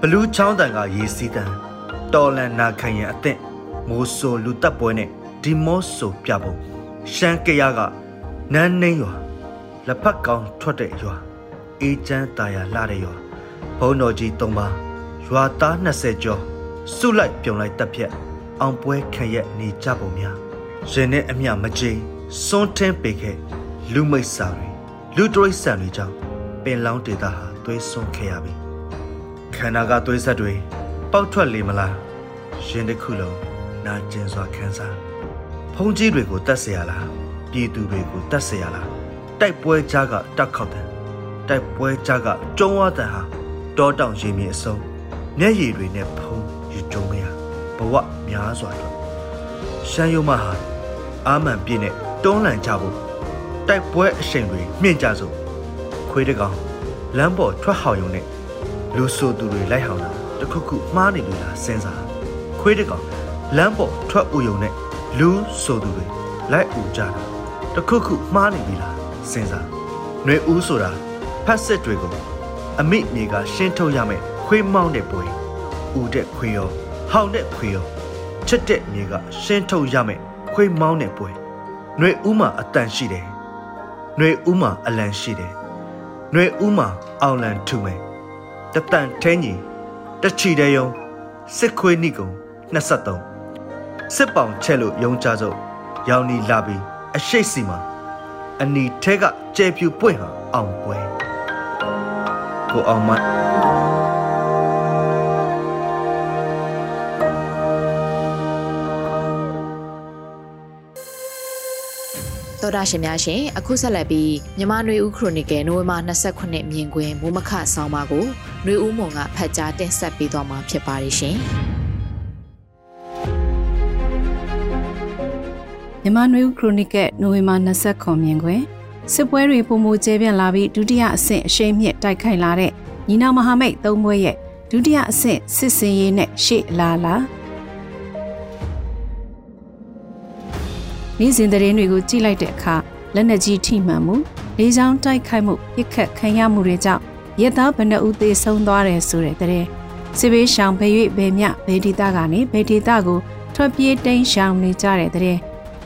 D: ဘလူးချောင်းတန်ကရေစီးတန်တော်လန်နာခံရန်အသင့်မိုးဆိုလူတက်ပွဲနဲ့ဒီမော့ဆိုပြပုံရှမ်းကရကနန်းနှင်းရွာလက်ဖက်ကောင်းထွက်တဲ့ရွာအေးချမ်းတာယာလှတဲ့ရွာဘုံတော်ကြီး၃ပါးရွာသား20ကျော် စုလိုက်ပြုံလိုက်တက်ဖြက်အောင်ပွဲခံရက်နေကြပုံများရင်နဲ့အမျှမကြိမ်စွန်းထင်းပေခဲ့လူမိတ်စာတွေလူတရိษံတွေကြောင့်ပင်လောင်းဒေတာဟာသွေးစွန်းခဲ့ရပြီခန္ဓာကသွေးဆက်တွေပေါက်ထွက်လေမလားရင်တစ်ခုလုံးနာကျင်စွာခံစားဖုံးကြီးတွေကိုတတ်เสียရလားပြည်သူတွေကိုတတ်เสียရလားတိုက်ပွဲကြားကတက်ခောက်တယ်တိုက်ပွဲကြားကကျုံဝတန်ဟာတောတောင်ရေမြေအစုံမျက်ရည်တွေနဲ့ဖုံး ယူကြုံမရဘဝများစွာတော့ရှမ်းရုံမဟာအာမန်ပြည့်နဲ့တွန်းလှန်ကြဖို့တိုက်ပွဲအရှိန်တွေမြင့်ကြစို့ခွေးတကောင်လမ်းပေါ်ထွက်ဟောင်ယုံနဲ့လူဆိုသူတွေလိုက်ဟောင်တာတခုခုမှားနေလို့လားစဉ်းစားခွေးတကောင်လမ်းပေါ်ထွက်ဥယုံနဲ့လူဆိုသူတွေလိုက်ဥကြတာတခုခုမှားနေပြီလားစဉ်းစားຫນွေဦးဆိုတာဖက်စစ်တွေကိုအမိမြေကရှင်းထုတ်ရမယ်ခွေးမောင်းတဲ့ပွဲ ဥတဲ့ခွေရောဟောင်တဲ့ခွေရောချက်တဲ့မြေကရှင်းထုတ်ရမယ်ခွေမောင်းတဲ့ပွဲနှွေဥမှာအတန်ရှိတယ်နှွေဥမှာအလံရှိတယ်နှွေဥမှာအောင်လံထူမယ်တတန်ထဲညီတချီတဲ့ယုံစစ်ခွေးနိကုံ23စစ်ပောင်ချက်လို့ယုံကြဆုံးရောင်နီလာပြီးအရှိတ်စီမှာအနီထဲကကျဲပြူပွင့်ဟာအောင်ပွဲကိုအောင်မ
A: တော်တာရှင်များရှင်အခုဆက်လက်ပြီးမြမနွေဦးခရိုနီကယ်နိုဝင်ဘာ29မြင်ကွင်းမိုးမခဆောင်းပါကိုနွေဦးမုံကဖတ်ကြားတင်ဆက်ပေးသွားမှာဖြစ်ပါတယ်ရှင်
E: မြမနွေဦးခရိုနီကယ်နိုဝင်ဘာ29မြင်ကွင်းစစ်ပွဲတွေပုံမကျဲပြန့်လာပြီးဒုတိယအဆင့်အရှိန်မြင့်တိုက်ခိုက်လာတဲ့ညီနောင်မဟာမိတ်သုံးဘွဲရဲ့ဒုတိယအဆင့်စစ်စင်ရေးနဲ့ရှေ့လာလာ နေ့စဉ်သတင်းတွေကိုကြည့်လိုက်တဲ့အခါလက်နက်ကြီးထိမှန်မှုလေးချောင်းတိုက်ခိုက်မှုပြစ်ခတ်ခံရမှုတွေကြောင့်ရဲသားဘဏ္ဍဦးသေဆုံးသွားတယ်ဆိုတဲ့တဲ့စစ်ဘေးရှောင်ဘယ်၍ဘယ်မြဘယ်ဒေသကနေဘယ်ဒေသကိုထွက်ပြေးတိမ်းရှောင်နေကြတဲ့တဲ့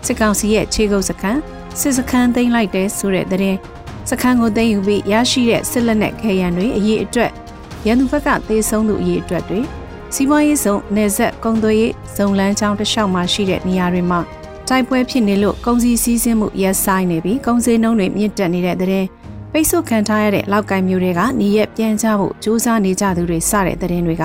E: စစ်ကောင်စီရဲ့ခြေကုပ်စခန်းစစ်စခန်းသိမ်းလိုက်တဲ့ဆိုတဲ့တဲ့စခန်းကိုသိမ်းယူပြီးရရှိတဲ့စစ်လက်နက်ခဲယံတွေအရေးအတွက်ရန်သူဘက်ကသေဆုံးသူအရေးအတွက်တွေစီးပွားရေးဆောင်နယ်ဆက်ကုန်သွယ်ရေးဇုံလန်းချောင်းတစ်လျှောက်မှာရှိတဲ့နေရာတွေမှာ တိုက်ပွဲဖြစ်နေလို့ကုန်စည်စည်းစိမ်မှုရက်ဆိုင်နေပြီးကုန်စည်နှုန်းတွေမြင့်တက်နေတဲ့တဲ့ပိတ်ဆို့ခံထားရတဲ့လောက်ကိုင်းမျိုးတွေကနေရက်ပြန်ချဖို့စူးစမ်းနေကြသူတွေစတဲ့တဲ့တွေက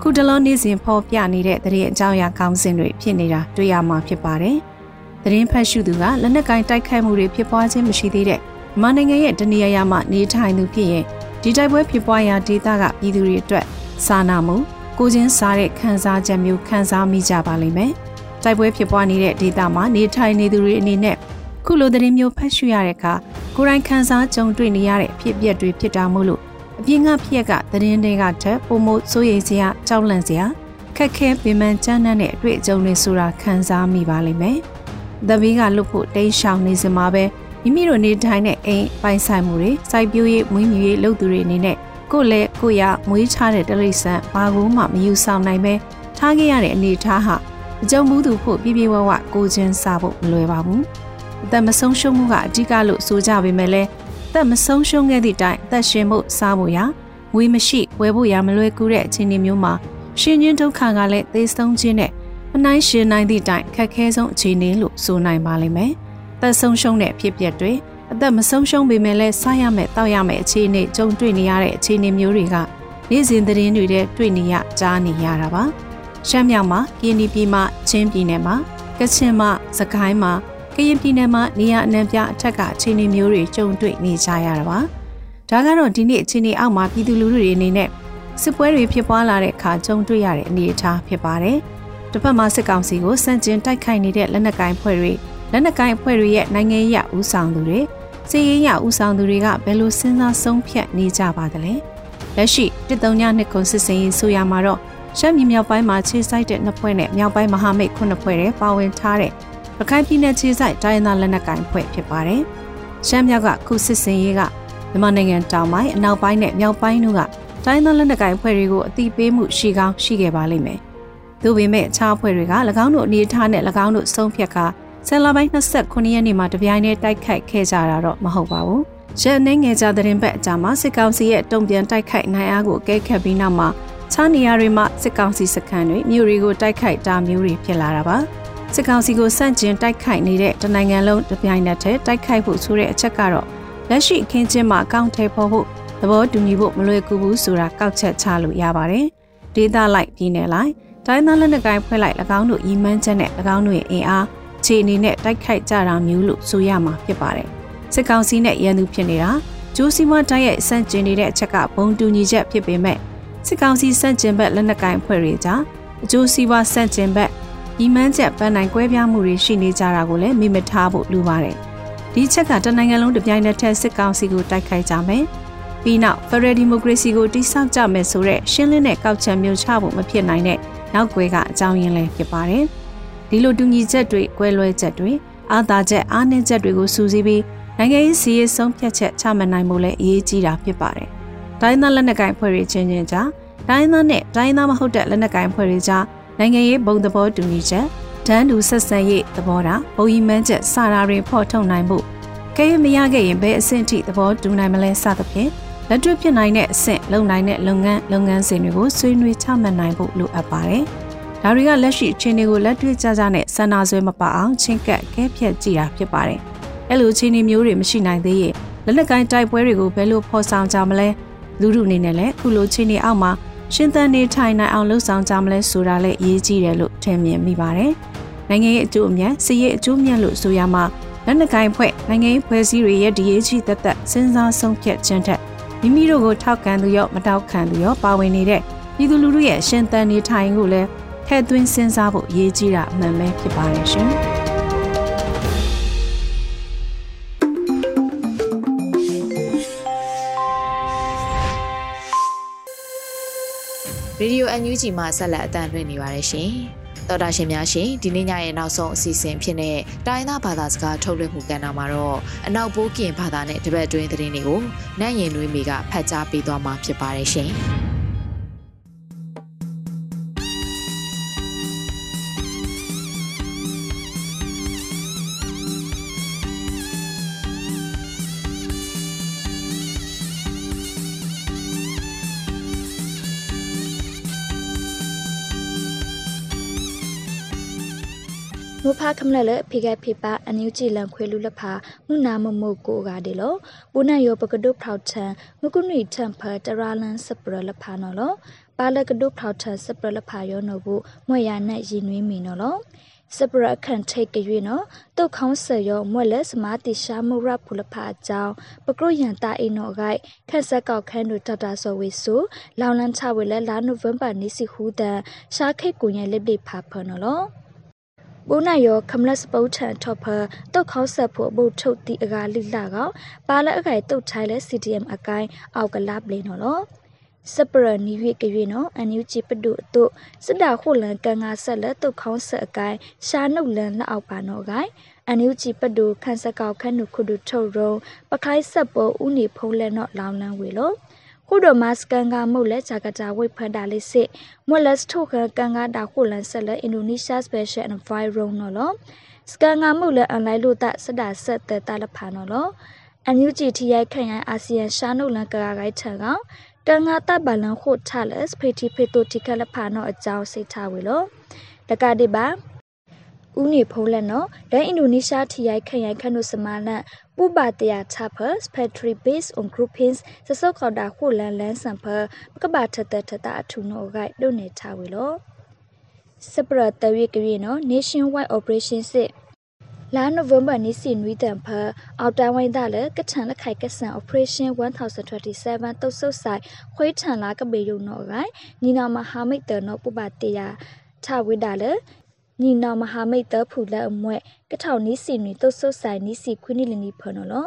E: ခုတလုံးနေ့စဉ်ဖော်ပြနေတဲ့တဲ့အကြောင်းအရာကောင်းစဉ်တွေဖြစ်နေတာတွေ့ရမှာဖြစ်ပါတယ်။သတင်းဖတ်ရှုသူကလက်နက်ကင်တိုက်ခိုက်မှုတွေဖြစ်ပွားခြင်းမရှိသေးတဲ့မြန်မာနိုင်ငံရဲ့တနေရာရာမှာနေထိုင်သူဖြစ်ရင်ဒီတိုက်ပွဲဖြစ်ပွားရာဒေသကပြည်သူတွေအတွက်စာနာမှုကိုချင်းစားတဲ့ခံစားချက်မျိုးခံစားမိကြပါလိမ့်မယ်။ တိုက်ပွဲဖြစ်ပွားနေတဲ့ဒေသမှာနေထိုင်နေသူတွေအနေနဲ့ခုလိုသတင်းမျိုးဖတ်ရှုရတဲ့အခါကိုယ်တိုင်ခံစားကြုံတွေ့နေရတဲ့အဖြစ်အပျက်တွေဖြစ်တာမို့လို့အပြင်ကဖြစ်က်ကသတင်းတွေကထက်ပုံမို့စိုးရိမ်စရာကြောက်လန့်စရာခက်ခဲပင်ပန်းကြမ်းတမ်းတဲ့အတွေ့အကြုံတွေဆိုတာခံစားမိပါလိမ့်မယ်။သဘီးကလွတ်ဖို့တိတ်ရှောင်နေစမှာပဲမိမိတို့နေထိုင်တဲ့အိမ်ပိုင်ဆိုင်မှုတွေစိုက်ပျိုးရေးမွေးမြူရေးလုပ်သူတွေအနေနဲ့ကိုယ့်လက်ကိုယ်ရမွေးချတဲ့တလိษံဘာကိုမှမယူဆောင်နိုင်ပဲထားခဲ့ရတဲ့အနေအထားဟာ အကြုံမှုသူဖို့ပြပြဝဝကိုချင်းစားဖို့မလွယ်ပါဘူး။အသက်မဆုံးရှုံးမှုကအဓိကလို့ဆိုကြပေမဲ့လည်းသက်မဆုံးရှုံးခဲ့သည့်တိုင်အသက်ရှင်ဖို့စားဖို့ရငွေမရှိဝယ်ဖို့ရမလွယ်ကူတဲ့အခြေအနေမျိုးမှာရှင်ချင်းဒုက္ခကလည်းသေဆုံးခြင်းနဲ့အနိုင်ရှင်နိုင်သည့်တိုင်ခက်ခဲဆုံးအခြေအနေလို့ဆိုနိုင်ပါလိမ့်မယ်။သက်ဆုံးရှုံးတဲ့ဖြစ်ပျက်တွေအသက်မဆုံးရှုံးပေမဲ့လည်းစားရမယ်တောက်ရမယ်အခြေအနေကြုံတွေ့နေရတဲ့အခြေအနေမျိုးတွေကနေ့စဉ်သတင်းတွေထဲတွေ့နေရကြားနေရတာပါ။ ရှမ်းမြောက်မှာကင်းဒီပြည်မှာချင်းပြည်နယ်မှာကချင်မှာစကိုင်းမှာကရင်ပြည်နယ်မှာနေရအနှံပြအထက်ကအခြေအနေမျိုးတွေကြုံတွေ့နေကြရတာပါ။ဒါကတော့ဒီနေ့အခြေအနေအောက်မှာပြည်သူလူထုတွေအနေနဲ့စစ်ပွဲတွေဖြစ်ပွားလာတဲ့အခါကြုံတွေ့ရတဲ့အနေအထားဖြစ်ပါတယ်။တစ်ဖက်မှာစစ်ကောင်စီကိုစန့်ကျင်တိုက်ခိုက်နေတဲ့လက်နက်ကိုင်ဖွဲ့တွေလက်နက်ကိုင်အဖွဲ့တွေရဲ့နိုင်ငံရေးအဦးဆောင်သူတွေစီးရေးရဦးဆောင်သူတွေကဘယ်လိုစဉ်းစားဆုံးဖြတ်နေကြပါသလဲလက်ရှိတစ်တုံညနှစ်ခုစစ်စင်ရေးဆိုရမှာတော့ ရှမ်းပြည်မြောက်ပိုင်းမှာခြေစိုက်တဲ့နှစ်ဖွဲ့နဲ့မြောက်ပိုင်းမဟာမိတ်ခုနှစ်ဖွဲ့တွေပါဝင်ထားတဲ့ရခိုင်ပြည်နယ်ခြေစိုက်တိုင်းသားလက်နက်ကိုင်ဖွဲ့ဖြစ်ပါတယ်ရှမ်းမြောက်ကခုစစ်စင်ရေးကမြန်မာနိုင်ငံတောင်ပိုင်းအနောက်ပိုင်းနဲ့မြောက်ပိုင်းတို့ကတိုင်းသားလက်နက်ကိုင်ဖွဲ့တွေကိုအတိပေးမှုရှိကောင်းရှိခဲ့ပါလိမ့်မယ်။သို့ပေမဲ့အခြားအဖွဲ့တွေက၎င်းတို့အနေထားနဲ့၎င်းတို့ဆုံးဖြတ်ကာဆယ်လပိုင်း29ရက်နေ့မှာတပြိုင်တည်းတိုက်ခိုက်ခဲ့ကြတာတော့မဟုတ်ပါဘူး။ရန်နေငယ်ကြတဲ့ဘက်အကြမှာစစ်ကောင်စီရဲ့တုံ့ပြန်တိုက်ခိုက်နိုင်အားကိုအကဲခတ်ပြီးနောက်မှာ ခြားနေရာတွေမှာစစ်ကောင်စီစခန်းတွေမြို့တွေကိုတိုက်ခိုက်တာမျိုးတွေဖြစ်လာတာပါ။စစ်ကောင်စီကိုစန့်ကျင်တိုက်ခိုက်နေတဲ့တနိုင်ငံလုံးတပြိုင်နက်တည်းတိုက်ခိုက်ဖို့ဆိုတဲ့အချက်ကတော့လက်ရှိအခင်းချင်းမှာအကောင့်ထဲပေါ်ဖို့သဘောတူညီဖို့မလွယ်ကူဘူးဆိုတာကောက်ချက်ချလို့ရပါတယ်။ဒေတာလိုက်ပြည်နယ်လိုက်တိုင်းသားလက်နက်ကိုင်ဖွဲ့လိုက်၎င်းတို့ဤမှန်းချက်နဲ့၎င်းတို့ရဲ့အင်အားခြေအနေနဲ့တိုက်ခိုက်ကြတာမျိုးလို့ဆိုရမှာဖြစ်ပါတယ်။စစ်ကောင်စီနဲ့ရန်သူဖြစ်နေတာကျိုးစီမတိုက်ရိုက်ဆန့်ကျင်နေတဲ့အချက်ကဘုံတူညီချက်ဖြစ်ပေမဲ့ စစ်ကောင်စီဆန့်ကျင်ဘက်လက်နက်ကိုင်ဖွဲ့တွေကြားအကျိုးစီးပွားဆန့်ကျင်ဘက်ညီမန်းချက်ပန်းနိုင်ကွဲပြားမှုတွေရှိနေကြတာကိုလည်းမိမထားဖို့လိုပါတယ်။ဒီချက်ကတနိုင်ငံလုံးတပြိုင်နက်တည်းစစ်ကောင်စီကိုတိုက်ခိုက်ကြမယ်။ပြီးနောက် Federal Democracy ကိုတိစောက်ကြမယ်ဆိုတဲ့ရှင်းလင်းတဲ့ကောက်ချက်မျိုးချဖို့မဖြစ်နိုင်တဲ့နောက်ွယ်ကအကြောင်းရင်းလည်းဖြစ်ပါတယ်။ဒီလိုတူညီချက်တွေ၊ကွဲလွဲချက်တွေအာသာချက်အားနည်းချက်တွေကိုစူးစီးပြီးနိုင်ငံရေးစီရေးဆုံးဖြတ်ချက်ချမှတ်နိုင်မှုလည်းအရေးကြီးတာဖြစ်ပါတယ်။တိုင်းသားလက်နက်ကိုင်ဖွဲ့တွေချင်းချင်းကြား တိုင်းသားနဲ့တိုင်းသားမဟုတ်တဲ့လက်နက်ကိုင်ဖွဲ့တွေကြားနိုင်ငံရေးဘုံသဘောတူညီချက်ဒန်းတူဆက်ဆံရေးသဘောထားဘုံရီမန်းချက်စတာတွေဖော်ထုတ်နိုင်မှုကဲမရခဲ့ရင်ဘယ်အဆင့်ထိသဘောတူနိုင်မလဲစသဖြင့်လက်တွေ့ဖြစ်နိုင်တဲ့အဆင့်လုံနိုင်တဲ့လုပ်ငန်းလုပ်ငန်းစဉ်တွေကိုဆွေးနွေးချမှတ်နိုင်ဖို့လိုအပ်ပါတယ်။ဒါတွေကလက်ရှိအခြေအနေကိုလက်တွေ့ကျကျနဲ့ဆန္ဒဆွဲမပအောင်ချင်းကပ်ကဲဖြတ်ကြည့်တာဖြစ်ပါတယ်။အဲ့လိုအခြေအနေမျိုးတွေမရှိနိုင်သေးရင်လက်လက်ကိုင်းတိုက်ပွဲတွေကိုဘယ်လိုဖော်ဆောင်ကြမလဲလူလူအနေနဲ့လည်းခုလိုအခြေအနေအောက်မှာ ရှင်းသန်နေထိုင်နိုင်အောင်လှုပ်ဆောင်ကြမလဲဆိုတာလည်းအရေးကြီးတယ်လို့ထင်မြင်မိပါတယ်။နိုင်ငံရေးအကျိုးအမြတ်စီရေးအကျိုးမြတ်လို့ဆိုရမှာလက်နက်ကိုင်းဖွဲ့နိုင်ငံရေးဖွဲ့စည်းတွေရဲ့ဒီရေးကြီးသက်သက်စဉ်းစားဆုံးဖြတ်ခြင်းထက်မိမိတို့ကိုထောက်ခံသူရောမတောက်ခံသူရောပါဝင်နေတဲ့ပြည်သူလူထုရဲ့ရှင်သန်နေထိုင်ကိုလည်းထည့်သွင်းစဉ်းစားဖို့အရေးကြီးတာအမှန်ပဲဖြစ်ပါတယ်ရှင်။
A: Radio NUG မှာဆက်လက်အသံလွှင့်နေပါတယ်ရှင်တော်တာရှင်များရှင်ဒီနေ့ညရဲ့နောက်ဆုံးအစီအစဉ်ဖြစ်တဲ့တိုင်းသားဘာသာစကားထုတ်လွှင့်မှုကဏ္ဍမှာတော့အနောက်ပိုးကင်ဘာသာနဲ့တပတ်တွင်းသတင်းတွေကိုနတ်ရင်နွေးမီကဖတ်ကြားပေးသွားမှာဖြစ်ပါတယ်ရှင်။
F: ဖာခမလလဖိကဖိပါအန်ယူချီလန်ခွေလူလဖာမုနာမမုတ်ကိုကဒီလောပူနယောပကဒုဖောက်ချံမကုနိထံဖတရာလန်စပရလဖာနော်လောပါလကဒုဖောက်ထံစပရလဖာယောနော်ဘူးမွေရနဲ့ရည်နွေးမီနော်လောစပရခန့်ထိတ်ကြွေနော်တုတ်ခေါင်းဆရောမွက်လက်စမာတိရှာမူရဖုလဖာအကြောင်းပကရယန်တာအိနောဂိုက်ခက်ဆက်ကောက်ခန်းတို့ဒေါက်တာဆော်ဝေဆိုလောင်လန်းချဝေလဲလာနိုဝင်ဘာနေစီဟူဒန်ရှာခိတ်ကိုရဲ့လက်ပိဖာဖနော်လော ဘုနာယောခမလစပုတ်ထန်ထော့ဖာတုတ်ခေါဆက်ဖို့ဘုတ်ထုတ်တီအကာလိလာကောပါလက်အခိုင်တုတ်ချိုင်လဲ CDM အကိုင်းအောက်ကလာပလင်းနော်လောစပရနီဝိကရွေနော်အန်ယူချီပဒုအတုစဒါခုလန်ကန်ငါဆက်လက်တုတ်ခေါဆက်အကိုင်းရှာနှုတ်လန်လက်အောက်ပါနော်ကိုင်းအန်ယူချီပဒုခန်းစကောက်ခန်းနုခုဒုထုတ်ရုံပခိုင်းဆက်ပေါ်ဥနေဖုံးလက်နော်လောင်လန်းဝေလို့ ခုဒမတ်စကန်ကမုတ်လက်ချာကတာဝိဖန်ဒါလေးစစ်မွက်လက်ထုတ်ခကန်ကတာခုလန်ဆက်လက်အင်ဒိုနီးရှားစပယ်ရှယ်အန်ဗိုင်ရုံနော်လောစကန်ကမုတ်လက်အန်လိုင်းလို့တစဒါဆက်တဲ့တာလဖာနော်လောအန်ယူဂျီတီရိုက်ခန့်ရိုင်းအာဆီယံရှာနုလန်ကရာဂိုက်ထံကတန်ငါတပ်ဘလန်ခုတ်ချလက်ဖေတီဖေတိုတီကလဖာနော်အကြောင်းစိတ်ထားဝေလို့တကတိပါ ဦးနေဖုံးလက်နော်ဒန်အင်ဒိုနီးရှားထီရိုက်ခရိုင်ခနုစမာလန်ပူပါတယာချဖတ်စပက်ထရီဘေးစ်အွန်ဂရုပင်းစစောခေါ်တာခုလန်လန်ဆန်ဖပကဘာထတထတာအထုနောဂိုက်ဒုနေချဝေလို့စပရတဝိကရီနော် nationwide operation စစ်လာနိုဝင်ဘာနေ့စီနွီတန်ဖာအောက်တန်ဝိုင်းသားလေကထန်လက်ခိုက်ကဆန် operation 1027တုတ်ဆုတ်ဆိုင်ခွေးထန်လာကပေယုံနော်ဂိုင်းညီနာမဟာမိတ်တနောပူပါတယာထဝိဒါလေ ညီနောင်မဟာမိတ်တဖူလက်အမွဲ့ကထောင်နီးစီနီတုတ်ဆုတ်ဆိုင်နီးစီခွင်းနီလနီဖနော်လော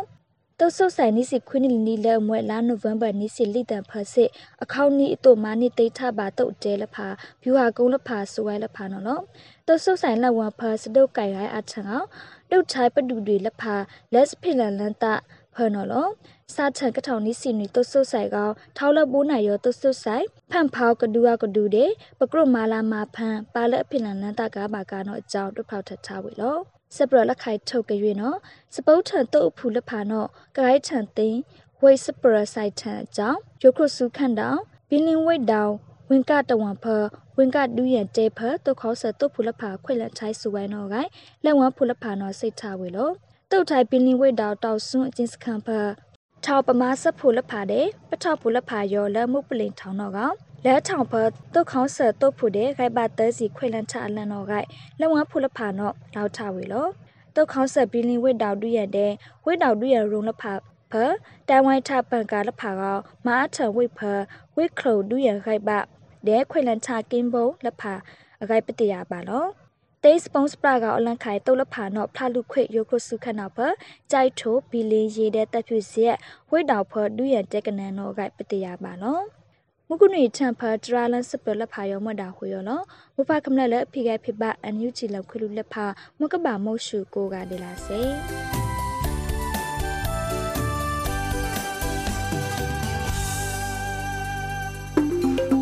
F: တုတ်ဆုတ်ဆိုင်နီးစီခွင်းနီလနီလက်အမွဲ့လာနိုဝင်ဘာနီးစီလိတန်ဖတ်စစ်အခေါနီးအတုမာနီတိတ်ထပါတုတ်တဲလဖာဗျူဟာကုန်းလဖာဆွဲလဖာနော်လောတုတ်ဆုတ်ဆိုင်လက်ဝါဖာစတုတ်ကြိုင်ရိုင်းအထံအောင်တုတ်ချိုင်ပဒူတွေလဖာလက်စဖိလန်လန်တာ ဖနော်လောစာချန်ကထောင်နီးစီနီတုတ်ဆုတ်ဆိုင်ကောင်ထောက်လက်ပိုးနိုင်ရောတုတ်ဆုတ်ဆိုင်ဖန်ဖောက်ကဒူအကဒူတဲ့ပကရမာလာမာဖန်ပါလက်အဖိလန်လန်တာကဘာကနော်အကြောင်းတွဖောက်ထထားဝေလောစပရလက်ခိုင်ထုတ်ကြွေနော်စပုတ်ထန်တုတ်ဖူလက်ဖာနော်ဂရိုက်ထန်သိန်းဝိတ်စပရဆိုင်ထန်အကြောင်းယုခရုစုခန့်တောင်ဘီလင်ဝိတ်တောင်ဝင်ကတဝံဖဝင်ကဒူးရန်တဲဖတုတ်ခေါ်ဆတုတ်ဖူလက်ဖာခွေလက်ချိုင်းစုဝိုင်းနော်ဂိုင်လက်ဝံဖူလက်ဖာနော်စိတ်ထားဝေလော တုတ်ထိုင်ပင်လင်ဝိတ်တောင်တောက်ဆွန်းအချင်းစခန့်ဖထောက်ပမာစဖူလက်ဖာတဲ့ပထောက်ဖူလက်ဖာရောလက်မှုပလင်ထောင်းတော့ကောင်လဲထောင်ဖတုတ်ခေါင်းဆတုတ်ဖူတဲ့ဂိုက်ပါတဲစီခွေလန်ချအလန်တော့ဂိုက်လက်ဝါဖူလဖာတော့လောက်ထဝေလောတုတ်ခေါင်းဆဘီလင်းဝိတောက်တူရတဲ့ဝိတောက်တူရရုံလဖာဖတန်ဝိုင်းထပန်ကာလဖာကမာအထဝိဖဝိခလုတူရဂိုက်ပါဒဲခွေလန်ချကင်းဘုံလဖာအဂိုက်ပတရပါလော တေးစပွန်စပရာကအလန်ခိုင်တုတ်လဖာနော့ဖလာလူခွေယိုခုစုခနာဖကြိုက်ထိုဘီလင်းရေးတဲ့တပ်ဖြူစီရဲ့ဝိတောက်ဖဒူရတက်ကနန်နောဂိုက်ပတရပါလောမုကုနီချန်ဖာတရာလန်စပလဖာယောမဒါခွေယောလောမဖကမလလဖိကဖိပအန်ယူချီလခွလူလက်ဖာမကဘာမောရှုကိုကဒေလာစေ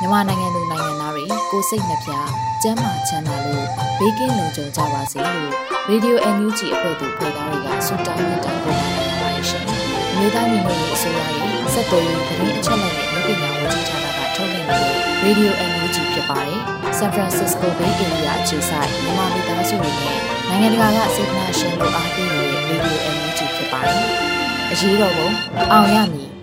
A: မြန်မာနိုင်ငံသူနိုင်ငံသားတွေကိုစိတ်နှပြကျန်းမာချမ်းသာလို့ဘေးကင်းလုံခြုံကြပါစေလို့ Radio NUG အဖွဲ့သူဖေသားတွေကဆုတောင်းမြတ်တာပို့တာရပါတယ်ရှင်။မြေသားညီမတွေအစိုးရရဲ့စက်တော်ရင်သတင်းအချက်အလက်တွေလူပညာဝန်ကြီးဌာနကထုတ်လွှင့်နေတဲ့ Radio NUG ဖြစ်ပါတယ်။ San Francisco Bay Area အခြေစိုက်မြန်မာမိသားစုတွေနဲ့နိုင်ငံတကာကစေတနာရှင်တို့အားပေးနေတဲ့ Radio NUG ဖြစ်ပါတယ်။အရေးတော်ပုံအောင်ရမည်